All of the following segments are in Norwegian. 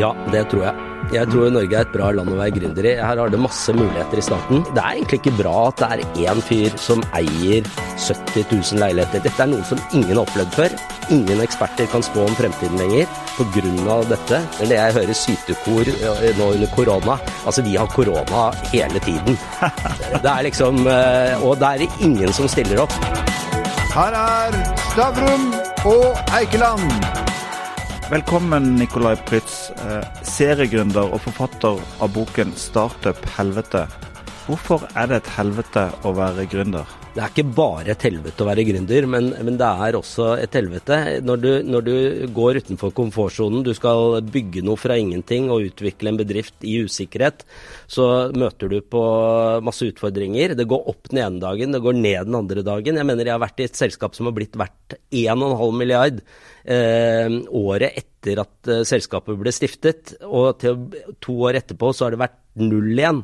Ja, det tror jeg. Jeg tror Norge er et bra land å være gründer i. Her har det masse muligheter i staten. Det er egentlig ikke bra at det er én fyr som eier 70 000 leiligheter. Dette er noe som ingen har opplevd før. Ingen eksperter kan spå om fremtiden lenger pga. dette. Eller jeg hører sytekor eh, nå under korona. Altså, vi har korona hele tiden. Det er liksom eh, Og det er ingen som stiller opp. Her er Stavrum og Eikeland. Velkommen, Nikolai Prytz, eh, seriegründer og forfatter av boken 'Startup helvete'. Hvorfor er det et helvete å være gründer? Det er ikke bare et helvete å være gründer, men, men det er også et helvete. Når du, når du går utenfor komfortsonen, du skal bygge noe fra ingenting og utvikle en bedrift i usikkerhet, så møter du på masse utfordringer. Det går opp den ene dagen, det går ned den andre dagen. Jeg mener jeg har vært i et selskap som har blitt verdt 1,5 milliard året etter at uh, selskapet ble stiftet. Og til to år etterpå så har det vært null igjen.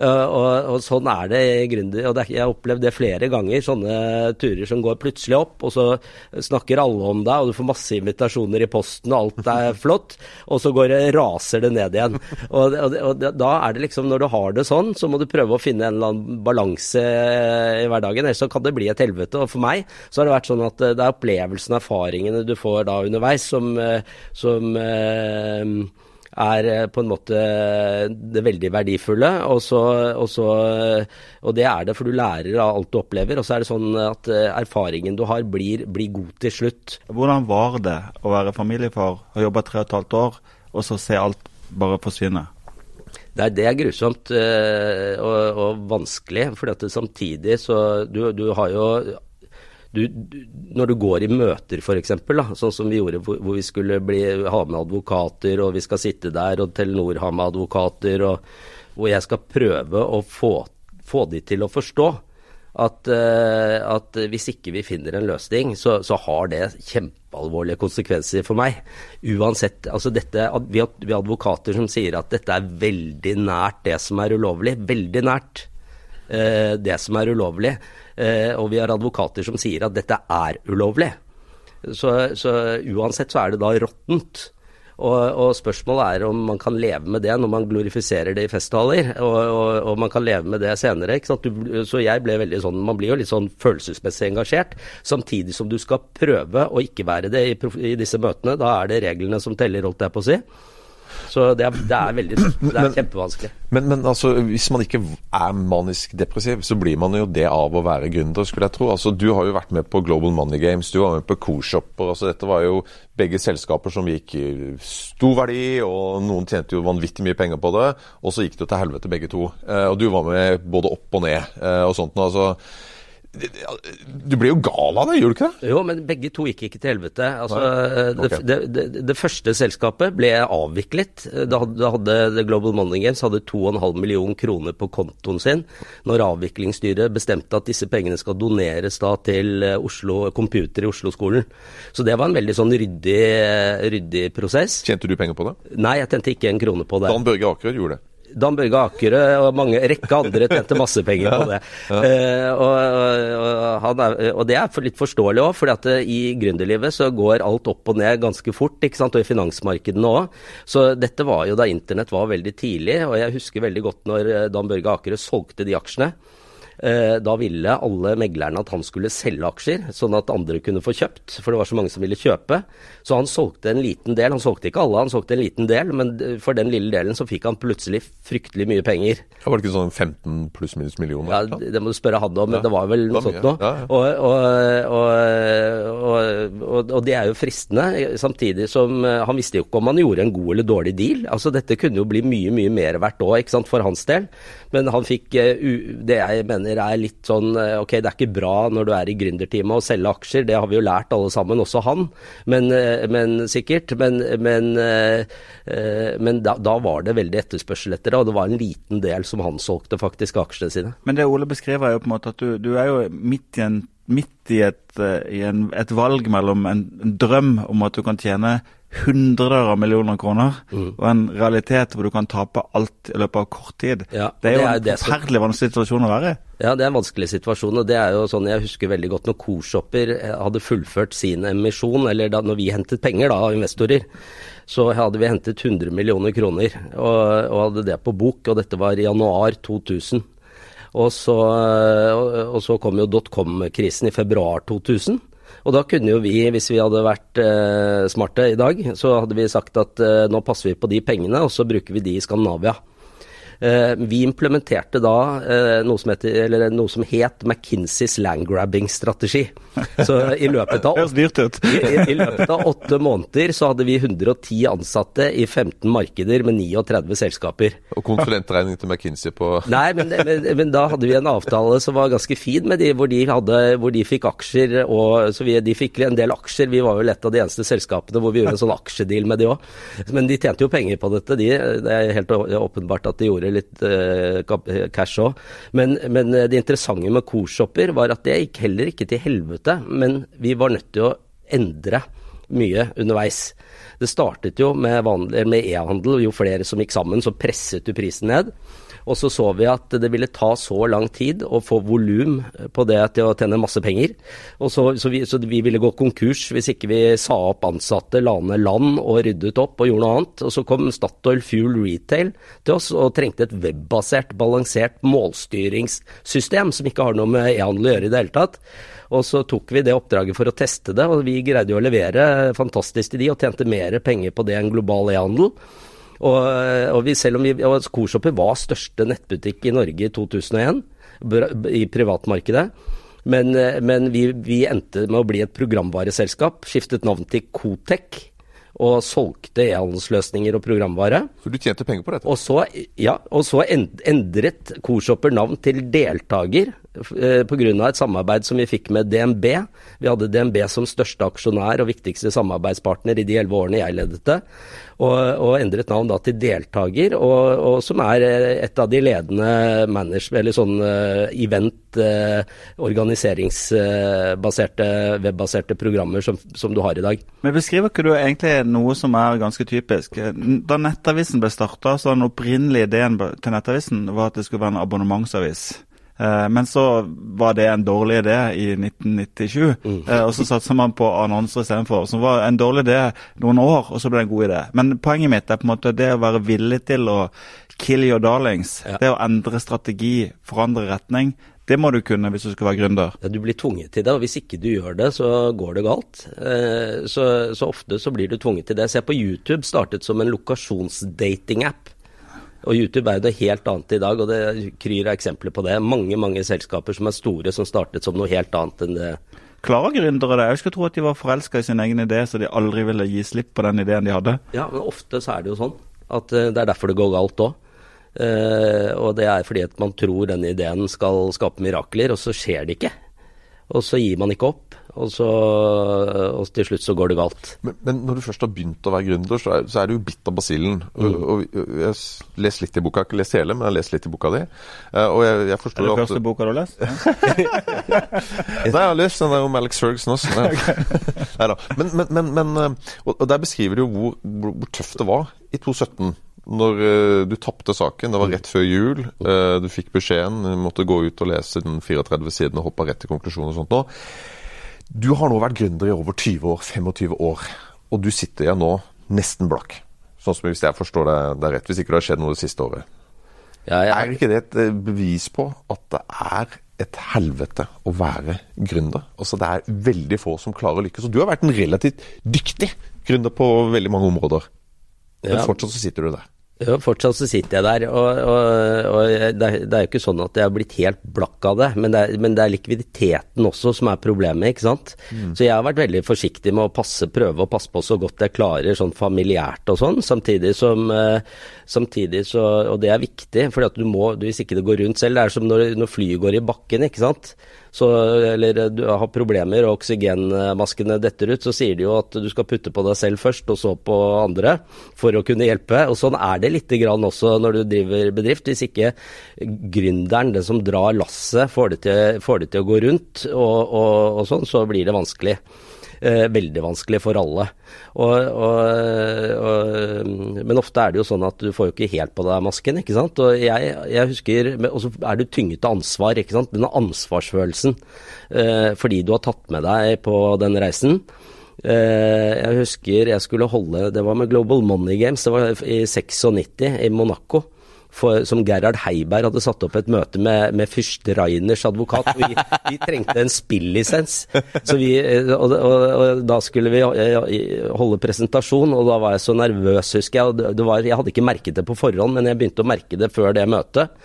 Uh, og, og, sånn er det i gründer. Og det, jeg har opplevd det flere ganger, sånne turer som går plutselig opp, og så snakker alle om deg, og du får masse invitasjoner i posten, og alt er flott, og så går det, raser det ned igjen. Og, og, og, da er det liksom, når du har det sånn, så må du prøve å finne en eller annen balanse i hverdagen, ellers så kan det bli et helvete. Og for meg så har det vært sånn at det er opplevelsen og erfaringene du får da underveis, som, som er eh, på en måte det veldig verdifulle. Og, så, og, så, og, det er det, for du lærer av alt du opplever. Og så er det sånn at eh, erfaringen du har, blir, blir god til slutt. Hvordan var det å være familiefar, ha jobba tre og et halvt år, og så se alt bare forsvinne? Det er, det er grusomt og, og, vanskelig, for samtidig så du, du har jo du, når du går i møter f.eks., sånn som vi gjorde hvor, hvor vi skulle bli, ha med advokater, og vi skal sitte der, og Telenor har med advokater, og hvor jeg skal prøve å få, få de til å forstå at, uh, at, hvis ikke vi finner en løsning, så, så, har det kjempealvorlige konsekvenser for meg. Uansett, altså dette, vi har advokater som sier at dette er veldig nært det som er ulovlig. Veldig nært uh, det som er ulovlig. Eh, og vi har advokater som sier at dette er ulovlig. Så, så uansett så er det da råttent. Og, og, spørsmålet er om man kan leve med det når man glorifiserer det i festtaler, og, og, og, man kan leve med det senere. Du, så jeg ble veldig sånn, Man blir jo litt sånn følelsesmessig engasjert, samtidig som du skal prøve å ikke være det i, i disse møtene. Da er det reglene som teller, holdt jeg på å si. Så det er, det er veldig Det er men, kjempevanskelig. Men, men, altså, hvis man ikke er manisk depressiv, så blir man jo det av å være gründer, skulle jeg tro. Altså, du har jo vært med på Global Money Games, du var med på Co-shopper. Altså, dette var jo begge selskaper som gikk i stor verdi, og noen tjente jo vanvittig mye penger på det. Og så gikk det til helvete, begge to. Eh, og du var med både opp og ned eh, og sånt. altså du blir jo gal av det, gjør du ikke det? Jo, men begge to gikk ikke til helvete. Altså, okay. det, det, det, første selskapet ble avviklet. Da hadde, hadde Global Money Games hadde 2,5 millioner kroner på kontoen sin når avviklingsstyret bestemte at disse pengene skal doneres da til eh, Oslo Computer i Oslo-skolen. Så det var en veldig sånn ryddig, ryddig prosess. Tjente du penger på det? Nei, jeg tjente ikke en krone på det. Dan Børge Akerød gjorde det? Dan Børge Akerø og mange rekke andre tjente masse penger på det. Ja, ja. Uh, og, og, er, og, det er litt forståelig òg, for uh, i gründerlivet så går alt opp og ned ganske fort, ikke sant? og i finansmarkedene òg. Så dette var jo da internett var veldig tidlig, og jeg husker veldig godt når eh, Dan Børge Akerø solgte de aksjene. Eh, da ville alle meglerne at han skulle selge aksjer, sånn at andre kunne få kjøpt. For det var så mange som ville kjøpe. Så han solgte en liten del. Han solgte ikke alle, han solgte en liten del. Men for den lille delen så fikk han plutselig fryktelig mye penger. Ja, var det ikke sånn 15 pluss minus millioner? Ja, Det må du spørre han om, men det var vel noe sånt noe. Og, og, og, og, det er jo fristende, samtidig som eh, han visste jo ikke om han gjorde en god eller dårlig deal. Altså Dette kunne jo bli mye, mye mer verdt òg, for hans del. Men han fikk eh, det jeg mener er litt sånn eh, Ok, det er ikke bra når du er i gründerteamet å selge aksjer, det har vi jo lært alle sammen, også han, men, eh, men sikkert. Men, men, men da, da, var det veldig etterspørsel etter det, og det var en liten del som han solgte faktisk aksjene sine. Men det Ole beskriver er jo på en måte at du, du er jo midt i, en, midt i, et, i en, et, valg mellom en drøm om at du kan tjene hundreder av millioner kroner, Mm. og en realitet hvor du kan tape alt i løpet av kort tid. Ja, det er jo det er en forferdelig som- vanskelig situasjon å være i. Ja, det er en vanskelig situasjon, og det er jo sånn jeg husker veldig godt når Corshopper hadde fullført sin emisjon, eller da når vi hentet penger da av investorer, så hadde vi hentet 100 millioner kroner, og, og hadde det på bok, og dette var i januar 2000. Og så, og, og så kom jo dotcom-krisen i februar 2000. Og da kunne jo vi, hvis vi hadde vært eh, smarte i dag, så hadde vi sagt at eh, nå passer vi på de pengene, og så bruker vi de i Skandinavia. Eh, vi implementerte da eh, noe, som heter, noe som het McKinseys landgrabbing-strategi. Så i løpet av i, i, I løpet av åtte måneder så hadde vi 110 ansatte i 15 markeder med 39 selskaper. Og konsulentregning til McKinsey på Nei, men, men, men da hadde vi en avtale som var ganske fin med de, hvor de, hadde, hvor de fikk aksjer. Og, så vi, de fikk en del aksjer. Vi var vel et av de eneste selskapene hvor vi gjorde en sånn aksjedeal med de òg. Men de tjente jo penger på dette. De, det er helt åpenbart at de gjorde litt uh, cash òg. Men, men det interessante med Coshopper var at det gikk heller ikke til helvete, men vi var nødt til å endre mye underveis. Det startet jo med e-handel, jo flere som gikk sammen, så presset du prisen ned. Og så så vi at det ville ta så lang tid å få volum på det til å tjene masse penger. Og så, så, vi, så vi ville gå konkurs hvis ikke vi sa opp ansatte, la ned land og ryddet opp og gjorde noe annet. Og så kom Statoil Fuel Retail til oss og trengte et webbasert, balansert målstyringssystem som ikke har noe med e-handel å gjøre i det hele tatt. Og så tok vi det oppdraget for å teste det, og vi greide jo å levere fantastisk til de, og tjente mer penger på det enn global e-handel. Og, og vi, selv om vi, og Coshopper var største nettbutikk i Norge i 2001, i privatmarkedet. Men, men vi, vi endte med å bli et programvareselskap, skiftet navn til Kotec, og solgte e-handelsløsninger og programvare. Så du tjente penger på dette? Og så, ja, og så endret Coshopper navn til deltaker pga. et samarbeid som vi fikk med DNB. Vi hadde DNB som største aksjonær og viktigste samarbeidspartner i de elleve årene jeg ledet det. Og, og endret navn da til deltaker, og, og som er eh, et av de ledende manage, eller sånn eh, event, eh, organiseringsbaserte, webbaserte programmer som, som du har i dag. Men beskriver ikke du egentlig noe som er ganske typisk? Da Nettavisen ble starta, så den opprinnelige ideen til Nettavisen var at det skulle være en abonnementsavis. Eh, Men så var det en dårlig idé i 1997, mm. og så satsa man på annonser istedenfor. Som var en dårlig idé noen år, og så ble det en god idé. Men poenget mitt er på en måte det å være villig til å kill your darlings. Ja. Det å endre strategi, forandre retning. Det må du kunne hvis du skal være gründer. Ja, du blir tvunget til det, og hvis ikke du gjør det, så går det galt. Eh, Så, så ofte så blir du tvunget til det. Se på YouTube, startet som en lokasjonsdating-app. Og YouTube er jo det helt annet i dag, og det kryr av eksempler på det. Mange mange selskaper som er store, som startet som noe helt annet enn det. Klarer gründere det? Jeg skulle tro at de var forelska i sin egen idé, så de aldri ville gi slipp på den ideen de hadde. Ja, men ofte så er det jo sånn at eh, det er derfor det går galt òg. og det er fordi at man tror denne ideen skal skape mirakler, og så skjer det ikke. Og så gir man ikke opp, og så og til slutt så går det galt. Men, men når du først har begynt å være gründer, så er, så er du jo bitt av basillen. Og, og jeg har lest litt i boka, ikke lest hele, men jeg har lest litt i boka di. Eh, Og jeg, jeg Er det første at boka du har lest? Nei, jeg har lest den der om Alex Ferguson også. Nei. da. Men, men, men, men eh, og, og der beskriver du jo hvor, hvor, hvor tøft det var i 2017. Når uh, du tapte saken, det var rett før jul. uh, du fikk beskjeden, du måtte gå ut og lese den 34 siden og hoppe rett til konklusjonen og sånt nå. Du har nå vært gründer i over 20 år, 25 år, og du sitter igjen nå nesten blakk. Sånn som hvis jeg forstår deg det er rett, hvis ikke det har skjedd noe det siste året. Ja, ja. Er ikke det et eh, bevis på at det er et helvete å være gründer? Altså Det er veldig få som klarer å lykkes. Og du har vært en relativt dyktig gründer på veldig mange områder. Men Ja. fortsatt så sitter du der. Ja, fortsatt så sitter jeg der, og, og, og det, er, det er jo ikke sånn at jeg har blitt helt blakk av det, men det, er, men det er likviditeten også som er problemet, ikke sant. Så jeg har vært veldig forsiktig med å passe, prøve å passe på så godt jeg klarer, sånn familiært og sånn, samtidig som eh, Samtidig så Og det er viktig, for du må, du, hvis ikke det går rundt selv, det er som når, når flyet går i bakken, ikke sant. Så, eller du har problemer og oksygenmaskene detter ut, så sier de jo at du skal putte på deg selv først, og så på andre, for å kunne hjelpe. Og sånn er det lite grann også når du driver bedrift. Hvis ikke gründeren, den som drar lasset, får det til, får det til å gå rundt, og, og, og sånn, så blir det vanskelig. Eh, veldig vanskelig for alle. Og, og, og, men ofte er det jo sånn at du får jo ikke helt på deg masken, ikke sant. Og jeg, jeg husker Og så er du tynget av ansvar, ikke sant. Denne ansvarsfølelsen eh, fordi du har tatt med deg på den reisen. Eh, jeg husker jeg skulle holde Det var med Global Money Games, det var i 96 i Monaco for, som Gerhard Heiberg hadde satt opp et møte med, med fyrste Rainers advokat. Vi, vi, trengte en spillisens. Vi, og, og, og, da skulle vi holde presentasjon, og da var jeg så nervøs, husker jeg. Det var, jeg hadde ikke merket det på forhånd, men jeg begynte å merke det før det møtet.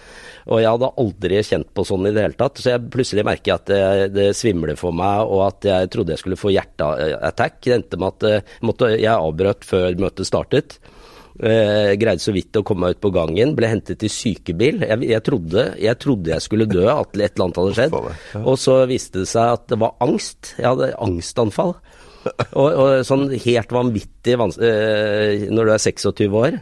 Og jeg hadde aldri kjent på sånn i det hele tatt. Så jeg plutselig merker at det, det svimler for meg, og at jeg trodde jeg skulle få hjerteattack. Det endte med at jeg, måtte, jeg avbrøt før møtet startet. Eh, greide så vidt å komme meg ut på gangen. Ble hentet i sykebil. Jeg, jeg, trodde, jeg, trodde, jeg skulle dø, at et eller annet hadde skjedd. Og så viste det seg at det var angst. Jeg hadde angstanfall. og, og, sånn helt vanvittig eh, når du er 26 år.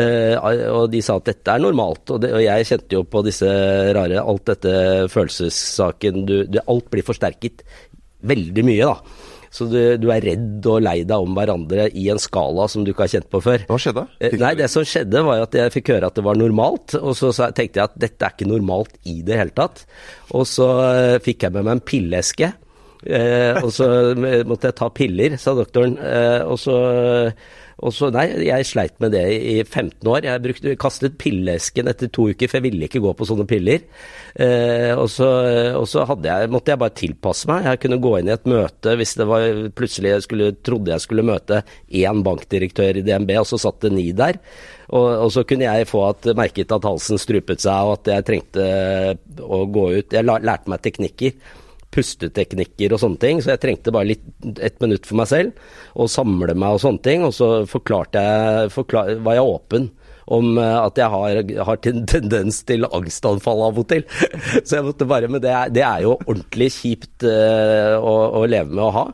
Eh, og de sa at dette er normalt. Og, det, og, jeg kjente jo på disse rare Alt dette følelsessaken du, du, Alt blir forsterket veldig mye, da. Så du, du, er redd og lei deg om hverandre i en skala som du ikke har kjent på før. Hva skjedde? Eh, Fikk nei, Det som skjedde var at jeg fikk høre at det var normalt. Og så tenkte jeg at dette er ikke normalt i det hele tatt. Og så eh, fikk jeg med meg en pilleeske. Eh, og så måtte jeg ta piller, sa doktoren. Eh, og så og så, nei, jeg sleit med det i 15 år. Jeg brukte, kastet pilleesken etter to uker, for jeg ville ikke gå på sånne piller. Eh, og så, og så jeg, måtte jeg bare tilpasse meg. Jeg kunne gå inn i et møte hvis det var plutselig jeg skulle, trodde jeg skulle møte én bankdirektør i DNB, og så satt det ni der. Og, og, så kunne jeg få at, merket at halsen strupet seg, og at jeg trengte å gå ut. Jeg lærte meg teknikker pusteteknikker og sånne ting, så jeg trengte bare litt, et minutt for meg selv og samle meg og sånne ting. Og så forklarte jeg, forklar, var jeg åpen om eh, at jeg har, har tendens til angstanfall av og til. Så jeg måtte bare, Men det er, det er jo ordentlig kjipt uh, å, å, leve med å ha.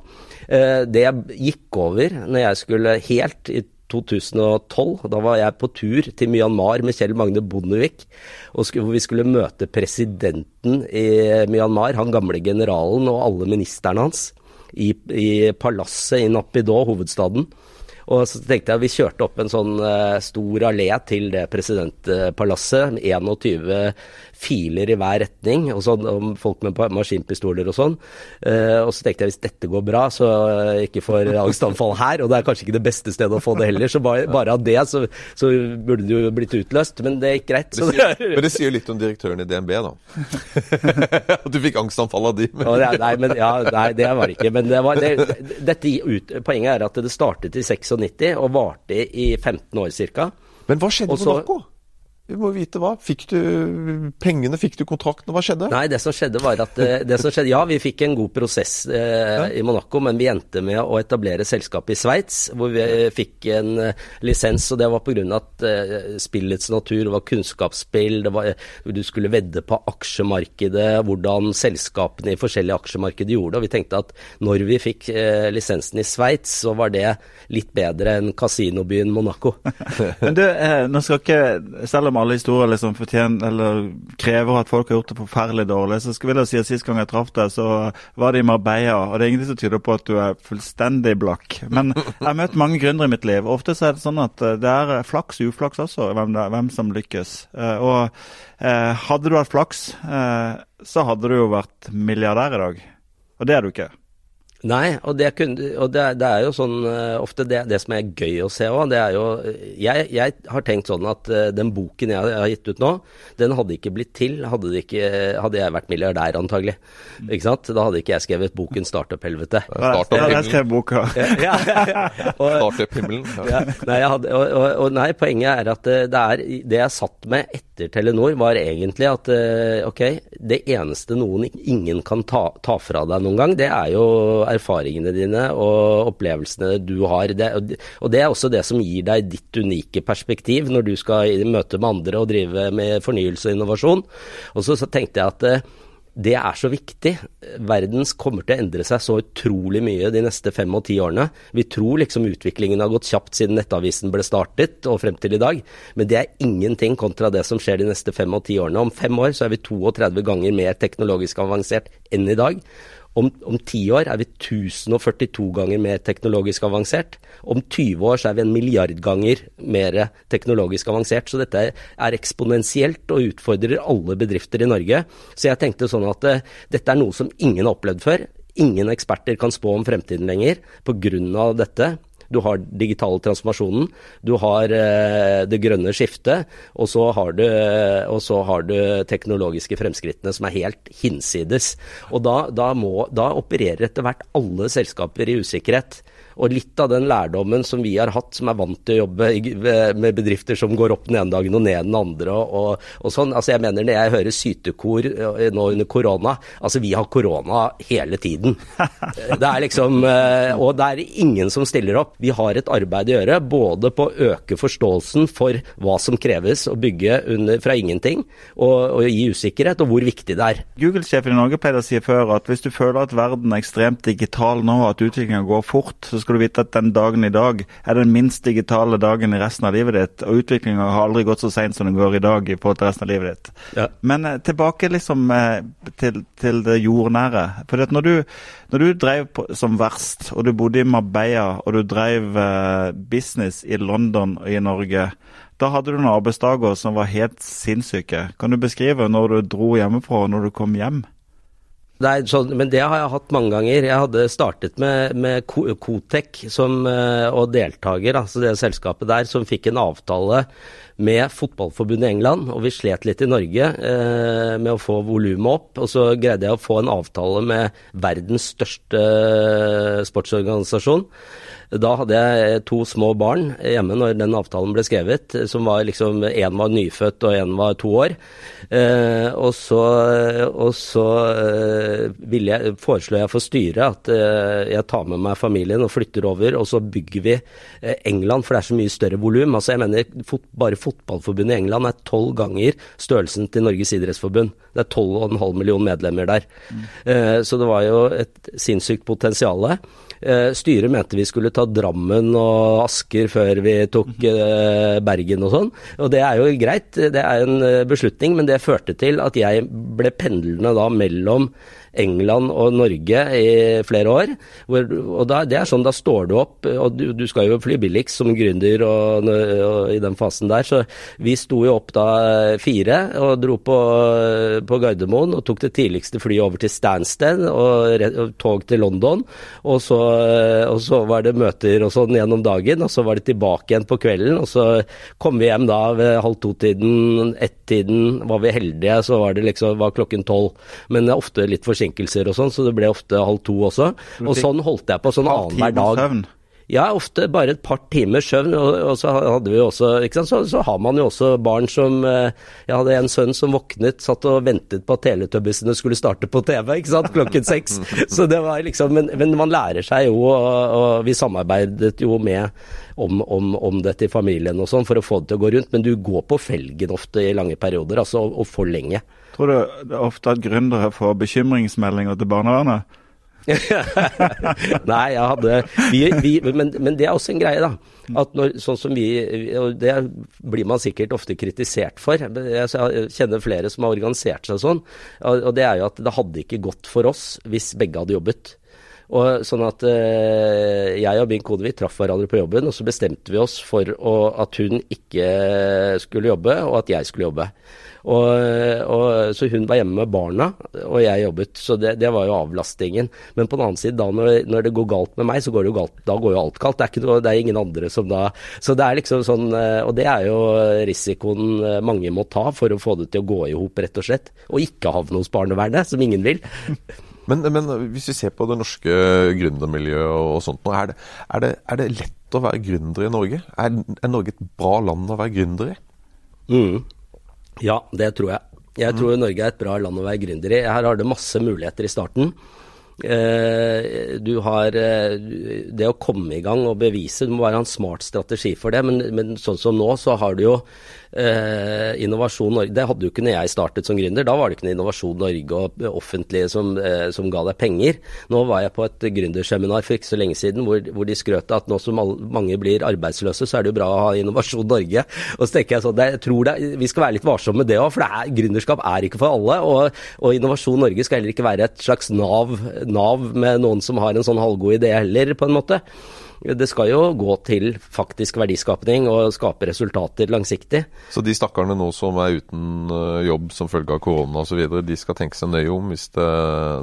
Uh, det jeg gikk over når jeg skulle helt i 2012. Da var jeg på tur til Myanmar med Kjell Magne Bondevik, hvor vi skulle møte presidenten i Myanmar, han gamle generalen og alle ministerne hans, i, i palasset i Napidå, hovedstaden. Og så tenkte jeg at vi kjørte opp en sånn uh, stor allé til det presidentpalasset. 21 filer i hver retning, og sånn, om folk med maskinpistoler og sånn. Uh, og så tenkte jeg hvis dette går bra, så uh, ikke får angstanfall her. Og det er kanskje ikke det beste stedet å få det heller, så bare, bare av det så, så, burde det jo blitt utløst. Men det gikk greit. Det sier, men det sier litt om direktøren i DNB, da. At du fikk angstanfall av de. Men... nei, men, ja, nei, det var det ikke. Men det var, det, dette ut, poenget er at det startet i 96 og varte i 15 år ca. Men hva skjedde på Monaco? Vi må vite hva. Fikk du pengene, fikk du kontrakten, hva skjedde? Nei, det som skjedde var at eh, det som skjedde, Ja, vi fikk en god prosess eh, ja. i Monaco, men vi endte med å etablere selskapet i Sveits, hvor vi fikk en eh, lisens. og Det var pga. at uh, spillets natur var kunnskapsspill, det var, du skulle vedde på aksjemarkedet, hvordan selskapene i forskjellige aksjemarkeder gjorde det. og Vi tenkte at når vi fikk lisensen i Sveits, så var det litt bedre enn kasinobyen Monaco. men du, nå skal ikke, selv om alle historier liksom fortjener, eller krever at folk har gjort det forferdelig dårlig. Så skal jeg si at Sist gang jeg traff deg, så var det i Marbella. Og det er ingenting som tyder på at du er fullstendig blakk. Men jeg har møtt mange gründere i mitt liv. Ofte så er det sånn at eh, det er flaks og uflaks også, hvem, det, hvem som lykkes. Eh, og eh, hadde du hatt flaks, så hadde du jo vært milliardær i dag. Og det er du ikke. Nei, og, det, kunne, og det, det, er jo sånn uh, ofte det, det, som er gøy å se òg, det er jo jeg, jeg, har tenkt sånn at uh, den boken jeg, jeg, har gitt ut nå, den hadde ikke blitt til hadde, ikke, hadde jeg vært milliardær, antagelig. Ikke sant? Da hadde ikke jeg skrevet boken 'Startup-helvete'. Startup jeg skrev boka. Startup-himmelen. Ja. Nei, og, og, nei, poenget er at det, er, det jeg satt med etter Telenor, var egentlig at ok, det eneste noen ingen kan ta, ta fra deg noen gang, det er jo erfaringene dine og opplevelsene du har. Det, og det er også det som gir deg ditt unike perspektiv når du skal møte med andre og drive med fornyelse og innovasjon. Og så, tenkte jeg at eh, det er så viktig. Verden kommer til å endre seg så utrolig mye de neste fem og ti årene. Vi tror liksom utviklingen har gått kjapt siden Nettavisen ble startet og frem til i dag, men det er ingenting kontra det som skjer de neste fem og ti årene. Om fem år så er vi 32 ganger mer teknologisk avansert enn i dag. Om, om 10 år er vi 1042 ganger mer teknologisk avansert. Om 20 år så er vi en milliard ganger mer teknologisk avansert. Så dette er eksponentielt og utfordrer alle bedrifter i Norge. Så jeg tenkte sånn at uh, dette er noe som ingen har opplevd før. Ingen eksperter kan spå om fremtiden lenger pga. dette. Du har digitale transformasjonen, du har eh, det grønne skiftet, og så har du, og så har du teknologiske fremskrittene som er helt hinsides. Og da, da, må, da opererer etter hvert alle selskaper i usikkerhet. Og litt av den lærdommen som vi har hatt, som er vant til å jobbe med bedrifter som går opp den ene dagen og ned den andre og, og, og sånn. Altså jeg mener når jeg hører sytekor eh, nå under korona, altså vi har korona hele tiden. Det er liksom eh, Og det er ingen som stiller opp. Vi har et arbeid å gjøre, både på å øke forståelsen for hva som kreves å bygge under, fra ingenting, og, og gi usikkerhet, og hvor viktig det er. Google-sjefen i Norge pleide å si før at hvis du føler at verden er ekstremt digital nå, at utviklingen går fort, så skal skal du vite at den dagen i dag er den minst digitale dagen i resten av livet ditt. Og utviklinga har aldri gått så seint som den går i dag i forhold til resten av livet ditt. Ja. Men eh, tilbake liksom eh, til, til, det jordnære. For når du, når du drev på, som verst, og du bodde i Marbella, og du drev eh, business i London og i Norge, da hadde du noen arbeidsdager som var helt sinnssyke. Kan du beskrive når du dro hjemmefra og når du kom hjem? Sånn, men det har jeg hatt mange ganger. Jeg hadde startet med, med Kotec eh, og deltaker, altså det selskapet der, som fikk en avtale med Fotballforbundet i England. Og vi slet litt i Norge eh, med å få volumet opp. Og så greide jeg å få en avtale med verdens største eh, sportsorganisasjon. Da hadde jeg to små barn hjemme når den avtalen ble skrevet. som var liksom, Én var nyfødt og én var to år. Eh, og så, og så eh, jeg, foreslår jeg for styret at eh, jeg tar med meg familien og flytter over, og så bygger vi eh, England, for det er så mye større volum. Altså, jeg mener, fot, bare Fotballforbundet i England er tolv ganger størrelsen til Norges idrettsforbund. Det er 12,5 millioner medlemmer der. Mm. Eh, så det var jo et sinnssykt potensial. Eh, styret mente vi skulle ta Drammen og Asker før vi tok eh, Bergen og sånn. Og det er jo greit, det er en eh, beslutning, men det førte til at jeg ble pendlende da mellom England og Norge i flere år. Hvor, og da, det er sånn, da står du opp, og du, du skal jo fly billigst som gründer og, og, i den fasen der. Så vi sto jo opp da fire og dro på, på Gardermoen og tok det tidligste flyet over til Stansted og, og tog til London. Og så, og så, var det møter og sånn gjennom dagen, og så var det tilbake igjen på kvelden. Og så kom vi hjem da ved halv to-tiden, ett-tiden. Var vi heldige, så var det liksom var klokken tolv. Men ofte litt for forsinkelser og sånn, så det ble ofte halv to også. Og sånn holdt jeg på sånn annenhver dag. Søvn. Ja, ofte bare et par timers søvn. Og, og så hadde vi også ikke sant? Så, så, har man jo også barn som eh, Jeg hadde en sønn som våknet, satt og ventet på at teletubbisene skulle starte på TV ikke sant? klokken seks. Så det var liksom men, men, man lærer seg jo, og, og vi samarbeidet jo med om, om, om dette i familien og sånn for å få det til å gå rundt. Men du går på felgen ofte i lange perioder, altså, og, og for lenge. Tror du det er ofte at gründere får bekymringsmeldinger til barnevernet? Nei, jeg hadde vi, vi, men, men, det er også en greie, da. At når, sånn som vi, og Det blir man sikkert ofte kritisert for. Jeg kjenner flere som har organisert seg sånn. Og det er jo at det hadde ikke gått for oss hvis begge hadde jobbet. Og sånn at eh, Jeg og min kone vi traff hverandre på jobben, og så bestemte vi oss for å, at hun ikke skulle jobbe, og at jeg skulle jobbe. Og, og, så hun var hjemme med barna, og jeg jobbet. Så det, det var jo avlastingen. Men på den annen side, da når, når, det går galt med meg, så går det jo galt. Da går jo alt galt. Det er, noe, det er ingen andre som da Så det er liksom sånn eh, Og det er jo risikoen eh, mange må ta for å få det til å gå i hop, rett og slett. Og ikke havne hos barnevernet, som ingen vil. Men, men, hvis vi ser på det norske gründermiljøet og sånt, er det, er, det, er det, lett å være gründer i Norge? Er, er, Norge et bra land å være gründer i? Mm. Ja, det tror jeg. Jeg tror mm. Norge er et bra land å være gründer i. Her har det masse muligheter i starten. Eh, du har eh, det å komme i gang og bevise, du må være en smart strategi for det. Men, men sånn som nå, så har du jo eh, Innovasjon Norge Det hadde jo ikke når jeg startet som gründer. Da var det ikke noe Innovasjon Norge og offentlige som, eh, som ga deg penger. Nå var jeg på et gründerseminar for ikke så lenge siden hvor, hvor de skrøt at nå som mange blir arbeidsløse, så er det jo bra å ha Innovasjon Norge. Og så tenker jeg sånn, jeg tror det, Vi skal være litt varsomme med det òg, for det er, gründerskap er ikke for alle. Og, og Innovasjon Norge skal heller ikke være et slags nav Nav med noen som har en sånn halvgod idé heller, på en måte. Det skal jo gå til faktisk verdiskapning og skape resultater langsiktig. Så de stakkarene nå som er uten eh, jobb som følge av korona osv., de skal tenke seg nøye om hvis det,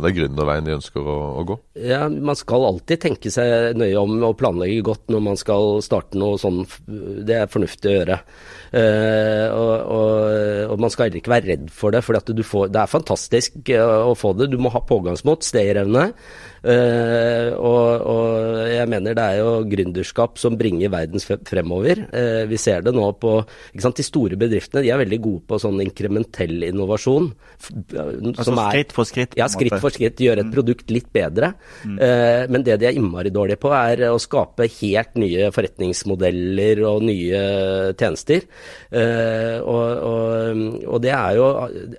det er gründerveien de ønsker å, å, gå? Ja, man skal alltid tenke seg nøye om og planlegge godt når man skal starte noe sånn. Det er fornuftig å gjøre. Uh, og, og, og, man skal heller ikke være redd for det, for det er fantastisk å få det. Du må ha pågangsmot, stayerevne. Uh, og, og, jeg mener det er jo gründerskap som bringer verden fremover. Uh, vi ser det nå på sant, De store bedriftene de er veldig gode på sånn inkrementell innovasjon. Altså skritt for skritt? Ja, skritt for skritt. Gjøre et mm. produkt litt bedre. Mm. Uh, men det de er innmari dårlige på, er å skape helt nye forretningsmodeller og nye tjenester. Og, og, og, det er jo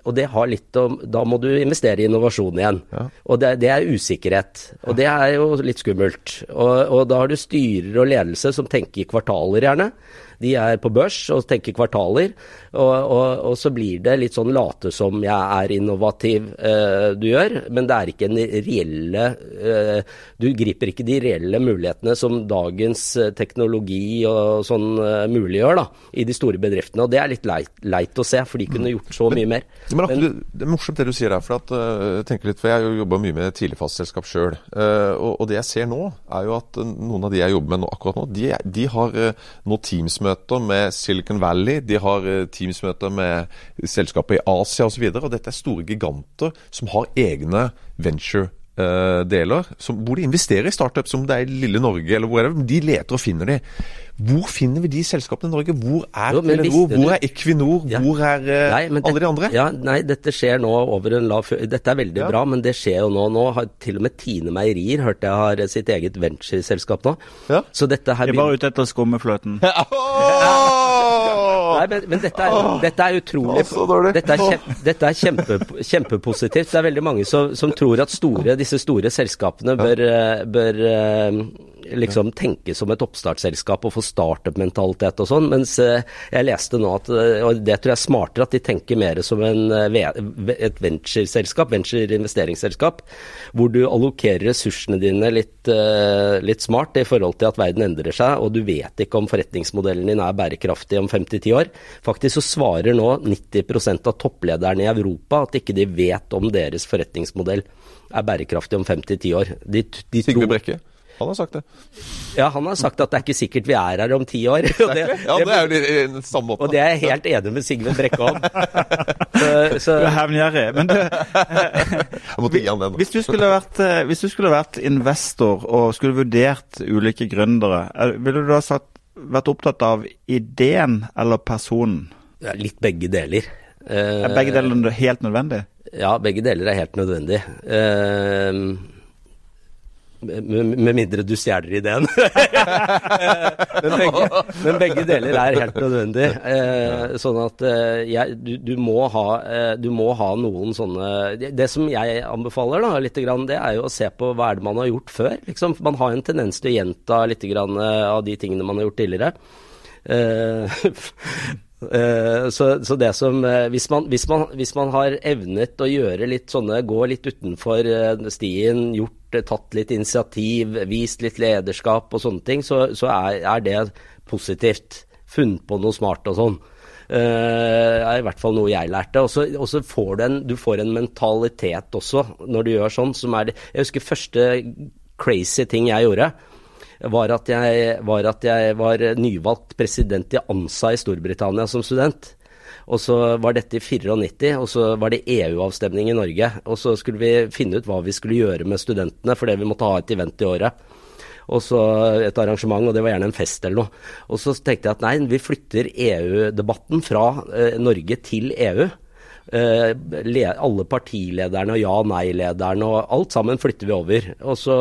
Og det har litt om Da må du investere i innovasjon igjen. Ja. Og det, det er usikkerhet. Og det er jo litt skummelt. Og, og da har du styrer og ledelse som tenker i kvartaler, gjerne. De er på børs og tenker kvartaler, og, og, og så blir det litt sånn late som jeg er innovativ uh, du gjør, men det er ikke en reelle uh, Du griper ikke de reelle mulighetene som dagens uh, teknologi og sånn muliggjør da, i de store bedriftene. Og det er litt leit, leit å se, for de kunne gjort så men, mye mer. Men, men, Det er morsomt det du sier der, for at, jeg tenker litt, for jeg jobba mye med tidligfastselskap sjøl. Og, og, det jeg ser nå, er jo at noen av de jeg jobber med nå, akkurat nå, de, de har nå Teams-møter Teams-møter med Silicon Valley, de har teamsmøter med selskaper i Asia osv. Dette er store giganter som har egne venture-deler, eh, hvor de investerer i startups, om det er i lille Norge eller whatever. De leter og finner de. Hvor finner vi de selskapene i Norge? Hvor er jo, Telenor? Hvor er Equinor? Ja. Hvor er uh, nei, det, alle de andre? Ja, nei, dette skjer nå over en lav Dette er veldig ja. bra, men det skjer jo nå. Nå har til og med Tine Meierier hørte jeg har sitt eget ventureselskap nå. Ja. Så dette her De er bare ute etter skummefløten. Nei, men, men dette, er, dette, er, utrolig Dette er, kjempe, dette er kjempe, kjempepositivt. Det er veldig mange som, som tror at store, disse store selskapene bør, eh, bør eh, liksom tenke som et oppstartsselskap og få startup-mentalitet og sånn. Mens eh, jeg leste nå at, og det tror jeg er smartere, at de tenker mer som en, et ventureselskap, venture-investeringsselskap, hvor du allokerer ressursene dine litt, litt smart i forhold til at verden endrer seg, og du vet ikke om forretningsmodellen din er bærekraftig om 5-10 år. Faktisk så svarer nå 90% av topplederne i Europa at ikke de vet om deres forretningsmodell er bærekraftig om 5-10 år. De, de Sigve Brekke? Han har sagt det. Ja, han har sagt at det er ikke sikkert vi er her om ti år. Det, ja, det er jo den samme måten. Og det er jeg helt enig med Sigve Brekke om. Så, så. Du er hevngjerrig. Men du, hvis, du skulle vært, eh, hvis du skulle vært investor og skulle vurdert ulike gründere, ville du da satt vært opptatt av ideen eller personen? Ja, litt begge deler. er begge deler helt nødvendig? Ja, begge deler er helt nødvendig. Uh, med, mindre du stjeler ideen. men, begge, men, begge, deler er helt nødvendig. Eh, sånn at eh, jeg, du, du, må ha, eh, du, må ha, noen sånne det, det, som jeg anbefaler, da, litt, grann, det er jo å se på hva er det man har gjort før. Liksom. Man har en tendens til å gjenta litt grann, eh, av de tingene man har gjort tidligere. Eh, så, så, det som uh, hvis, man, hvis, man, hvis, man, har evnet å gjøre litt sånne, gå litt utenfor uh, stien, gjort, tatt litt initiativ, vist litt lederskap og sånne ting, så, så er, er, det positivt. Funnet på noe smart og sånn. Uh, er i hvert fall noe jeg lærte. Og så får du en, du får en mentalitet også når du gjør sånn, som er det Jeg husker første crazy ting jeg gjorde var at jeg var, at jeg var nyvalgt president i ANSA i Storbritannia som student. Og så var dette i 94, og så var det EU-avstemning i Norge. Og så skulle vi finne ut hva vi skulle gjøre med studentene, fordi vi måtte ha et event i året. Og så et arrangement, og det var gjerne en fest eller noe. Og så tenkte jeg at nei, vi flytter EU-debatten fra eh, Norge til EU. Uh, alle partilederne og ja-nei-lederne og alt sammen flytter vi over. Og så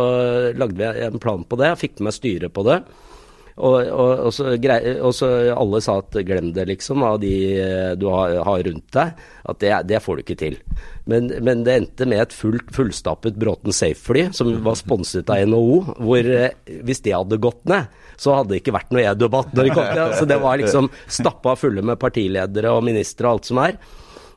lagde vi en plan på det, og fikk med meg styret på det. Og, og, og, så og, så alle sa at glem det, liksom, av de eh, du har, har rundt deg. At det, det, får du ikke til. Men, men det endte med et fullt, fullstappet Bråten Safe-fly, som var sponset av NHO. Hvor eh, hvis det hadde gått ned, så hadde det ikke vært noe e-debatt når de kom til. Så det var liksom stappa fulle med partiledere og ministre og alt som er.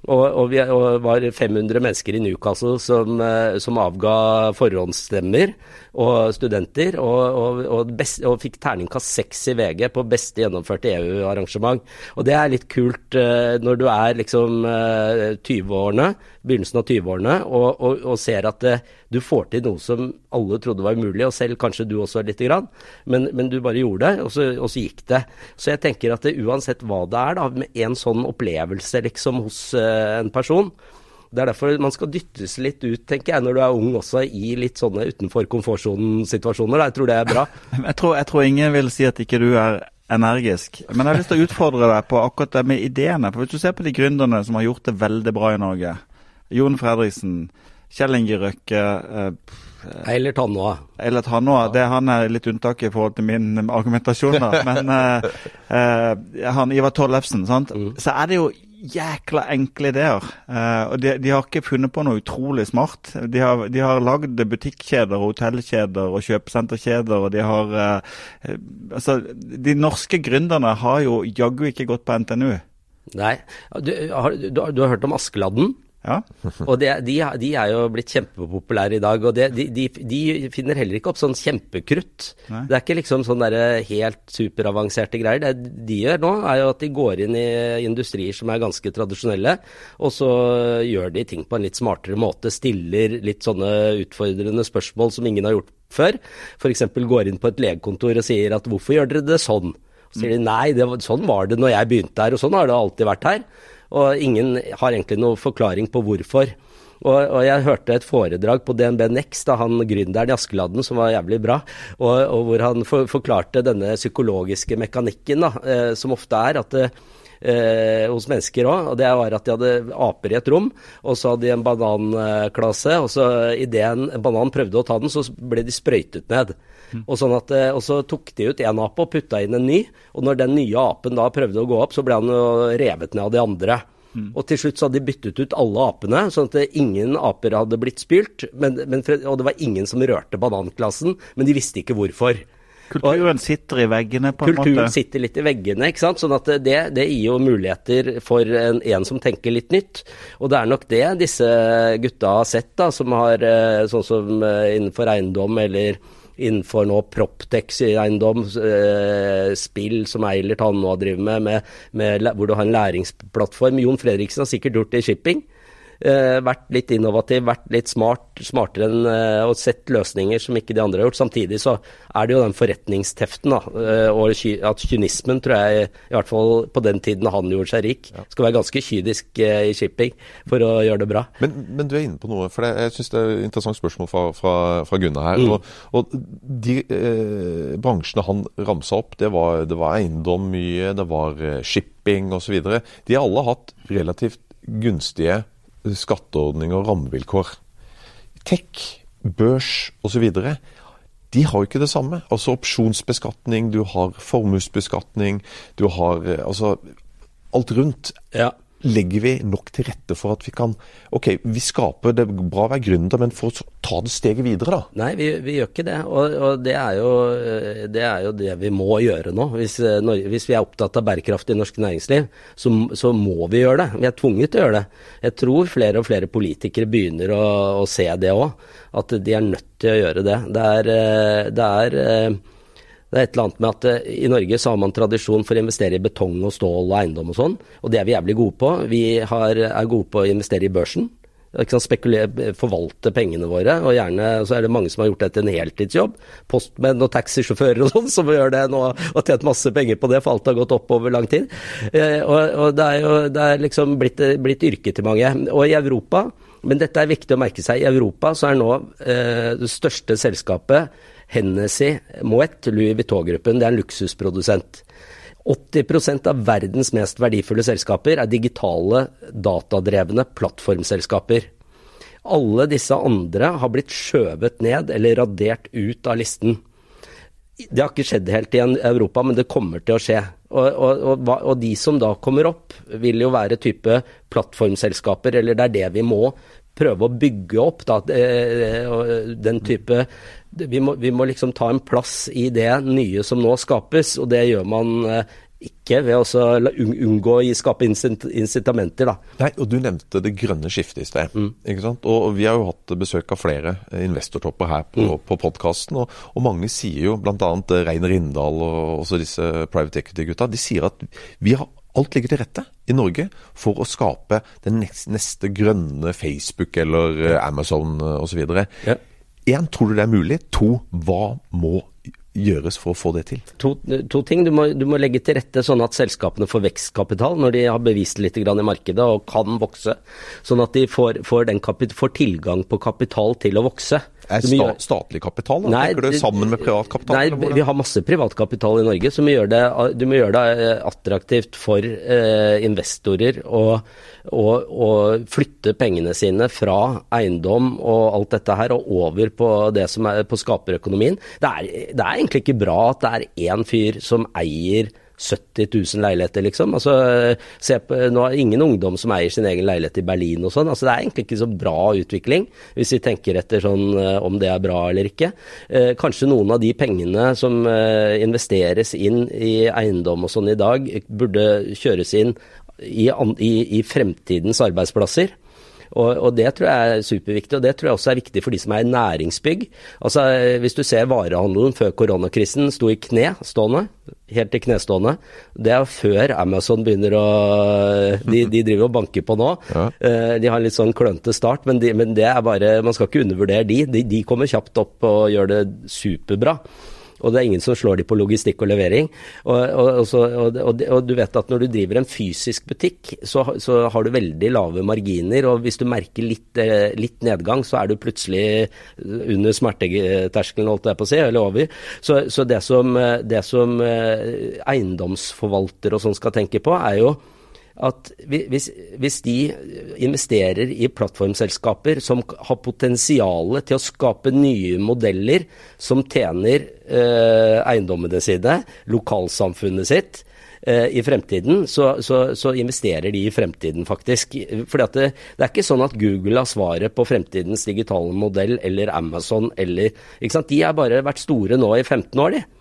Og, og vi og var 500 mennesker i Newcastle som, eh, som avga forhåndsstemmer, og studenter, og, og, best, fikk terningkast seks i VG på beste gjennomførte EU-arrangement. Og det er litt kult uh, når du er liksom uh, 20-årene, begynnelsen av 20-årene, og, ser at du får til noe som alle trodde var umulig, og selv kanskje du også lite grann, men, men, du bare gjorde det, og så, og så, gikk det. Så jeg tenker at det, uansett hva det er, da, med en sånn opplevelse liksom hos en person, det er derfor man skal dyttes litt ut, tenker jeg, når du er ung også, i litt sånne utenfor komfortsonen-situasjoner. Jeg tror det er bra. Jeg tror, jeg tror, ingen vil si at ikke du er energisk. Men jeg har lyst til å utfordre deg på akkurat det med ideene. For Hvis du ser på de gründerne som har gjort det veldig bra i Norge. Jon Fredriksen, Kjell Inge Røkke eh, Eilert Hannåa. Eller Hannåa, det Han er litt unntak i forhold til min argumentasjon. da, Men eh, eh, han Ivar Tollefsen, sant? Mm. så er det jo jækla enkle ideer. Uh, og de, de, har ikke funnet på noe utrolig smart. De har, de har lagd butikkjeder, hotellkjeder og kjøpesenterkjeder. og de har uh, Altså, de norske gründerne har jo jaggu ikke gått på NTNU. Nei. Du har, du, du har hørt om Askeladden? Ja. og det, de, de, er jo blitt kjempepopulære i dag. Og det, de, de, finner heller ikke opp sånn kjempekrutt. Nei. Det er ikke liksom sånn helt superavanserte greier. Det de gjør nå, er jo at de går inn i industrier som er ganske tradisjonelle, og så gjør de ting på en litt smartere måte. Stiller litt sånne utfordrende spørsmål som ingen har gjort før. F.eks. går inn på et legekontor og sier at 'hvorfor gjør dere det sånn'? Så sier de nei, det, sånn var det når jeg begynte her, og sånn har det alltid vært her. Og ingen har egentlig noen forklaring på hvorfor. Og, og, jeg hørte et foredrag på DNB Next av han gründeren i Askeladden som var jævlig bra, og, og hvor han for, forklarte denne psykologiske mekanikken, da, eh, som ofte er at eh, hos mennesker òg. Og det var at de hadde aper i et rom, og så hadde de en bananklase. Og så idet en banan prøvde å ta den, så ble de sprøytet ned. Og, sånn at, eh, og, så tok de ut én ape og putta inn en ny. Og når den nye apen da prøvde å gå opp, så ble han jo revet ned av de andre. Mm. Og til slutt så hadde de byttet ut alle apene, sånn at ingen aper hadde blitt spylt. Men, men, og det var ingen som rørte bananklassen, men de visste ikke hvorfor. Kulturen sitter i veggene, på en måte? Kulturen sitter litt i veggene, ikke sant. Sånn at det, det gir jo muligheter for en, en, som tenker litt nytt. Og det er nok det disse gutta har sett, da, som har eh, sånn som eh, innenfor eiendom eller innenfor nå Proptex-eiendom, eh, spill som Eilert Hannå driver med, med, med, hvor du har en læringsplattform. Jon Fredriksen har sikkert gjort det i shipping. Eh, vært litt innovativ, vært litt smart, smartere enn eh, og sett løsninger som ikke de andre har gjort. Samtidig så er det jo den forretningsteften, da. Eh, og at kynismen, tror jeg, i hvert fall på den tiden han gjorde seg rik, skal være ganske kynisk i shipping for å gjøre det bra. Men, men du er inne på noe, for det, jeg syns det er et interessant spørsmål fra, fra, fra Gunnar her. Mm. Og, og, de eh, bransjene han ramsa opp, det var, det var eiendom mye, det var shipping osv. De har alle hatt relativt gunstige skatteordninger og rammevilkår. Tech, børs osv. De har jo ikke det samme. Altså opsjonsbeskatning, du har formuesbeskatning, du har eh, altså Alt rundt. Ja legger vi nok til rette for at vi kan Ok, vi skaper det bra å være gründer, men for å ta det steget videre, da? Nei, vi, vi gjør ikke det. Og, og det, er jo, det, er jo, det vi må gjøre nå. Hvis, hvis vi er opptatt av bærekraft i norsk næringsliv, så, så, må vi gjøre det. Vi er tvunget til å gjøre det. Jeg tror flere og flere politikere begynner å, å se det òg. At de er nødt til å gjøre det. Det er, det er det er et eller annet med at uh, I Norge så har man tradisjon for å investere i betong og stål og eiendom og sånn, og det er vi jævlig gode på. Vi har, er gode på å investere i børsen. Spekulere, forvalte pengene våre, og gjerne så er det mange som har gjort det til en heltidsjobb. Postmenn og taxisjåfører og sånn som gjør det nå og tjent masse penger på det, for alt har gått opp over lang tid. Uh, og, og, det er jo det er liksom blitt, blitt yrke til mange. Og i Europa, men dette er viktig å merke seg, i Europa så er nå eh, det største selskapet Hennessy Moet, Louis Vuitton-gruppen, det er en luksusprodusent. 80% av verdens mest verdifulle selskaper er digitale, datadrevne plattformselskaper. Alle disse andre har blitt skjøvet ned eller radert ut av listen. Det har ikke skjedd helt i Europa, men det kommer til å skje. Og, og, og, og, de som da kommer opp, vil jo være type plattformselskaper, eller det er det vi må prøve å bygge opp. Da, eh, den type vi må, vi må, liksom ta en plass i det nye som nå skapes, og det gjør man eh, ikke ved å unngå å skape incitamenter, da. Nei, og Du nevnte det grønne skiftet i sted. ikke sant? Og Vi har jo hatt besøk av flere eh, investortopper her på, på podkasten. Og, og mange sier jo, bl.a. Rein Rindal og også disse private equity-gutta, de sier at vi har alt ligger til rette i Norge for å skape den neste, neste grønne Facebook eller eh, Amazon osv. Ja. Én, tror du det er mulig? To, hva må gjøres for å få det til? To, to ting. Du må, du må legge til rette sånn at selskapene får vekstkapital når de har bevist litt i markedet og kan vokse. Sånn at de får, får, den kapit, får tilgang på kapital til å vokse. Er sta, gjøre- statlig kapital? Da? Nei, Tenker du sammen med privat kapital? Nei, vi har masse privatkapital i Norge, så vi gjør det, du må gjøre det eh, attraktivt for eh, investorer å, å, å flytte pengene sine fra eiendom og alt dette her, og over på det som er på skaperøkonomien. Det er, det er egentlig ikke bra at det er én fyr som eier 70 000 leiligheter, liksom. Altså, se på, nå er det ingen ungdom som eier sin egen leilighet i Berlin og sånn. Altså, det er egentlig ikke så bra utvikling, hvis vi tenker etter sånn eh, om det er bra eller ikke. Eh, kanskje noen av de pengene som eh, investeres inn i eiendom og sånn i dag, burde kjøres inn i, i, i fremtidens arbeidsplasser. Og, og Det tror jeg er superviktig, og det tror jeg også er viktig for de som er i næringsbygg. Altså Hvis du ser varehandelen før koronakrisen sto i kne stående, helt i knestående. Det er før Amazon begynner å De, de driver og banker på nå. Ja. Eh, De har en litt sånn klønete start, men, de, men det er bare Man skal ikke undervurdere de. de. De kommer kjapt opp og gjør det superbra. Og det er ingen som slår de på logistikk og levering. Og, og, og, så, og, du vet at når du driver en fysisk butikk, så, så har du veldig lave marginer. Og hvis du merker litt, eh, litt nedgang, så er du plutselig under smerteterskelen, holdt jeg på å si, eller over. Så, så det som, eh, det som eiendomsforvalter og sånn skal tenke på, er jo at hvis, hvis de investerer i plattformselskaper som har potensial til å skape nye modeller som tjener eh, eiendommene sine, lokalsamfunnet sitt, eh, i fremtiden, så, så, så investerer de i fremtiden, faktisk. Fordi det, det er ikke sånn at Google har svaret på fremtidens digitale modell, eller Amazon, eller? De har bare vært store nå i 15 år, de.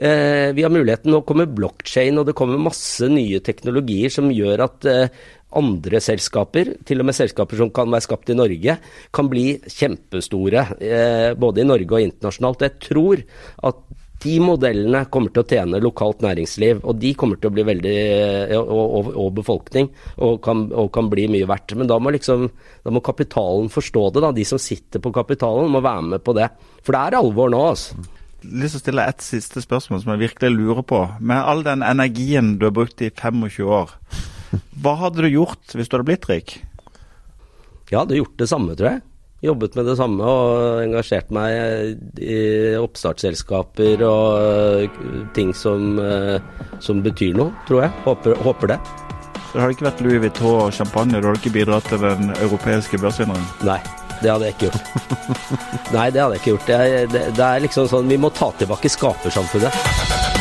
Eh, vi har muligheten, nå kommer blokkjede, og det kommer masse nye teknologier som gjør at eh, andre selskaper, til og med selskaper som kan være skapt i Norge, kan bli kjempestore. Eh, både i Norge og internasjonalt. Jeg tror at de modellene kommer til å tjene lokalt næringsliv, og de kommer til å bli veldig eh, og, og, og befolkning, og kan, og kan bli mye verdt. Men da må liksom da må kapitalen forstå det, da. De som sitter på kapitalen, må være med på det. For det er alvor nå, altså. Lyst til å stille et siste spørsmål som jeg virkelig lurer på. Med all den energien du har brukt i 25 år, hva hadde du gjort hvis du hadde blitt rik? Jeg hadde gjort det samme, tror jeg. Jobbet med det samme og engasjert meg i oppstartsselskaper og eh, ting som, eh, som betyr noe, tror jeg. Håper, håper det. Så det hadde ikke vært Louis Vuitton og champagne, du hadde ikke bidratt til den europeiske børsvinneren? Nei. Det hadde jeg ikke gjort. Nei, det hadde jeg ikke gjort. Det er, det, det er liksom sånn Vi må ta tilbake skapersamfunnet.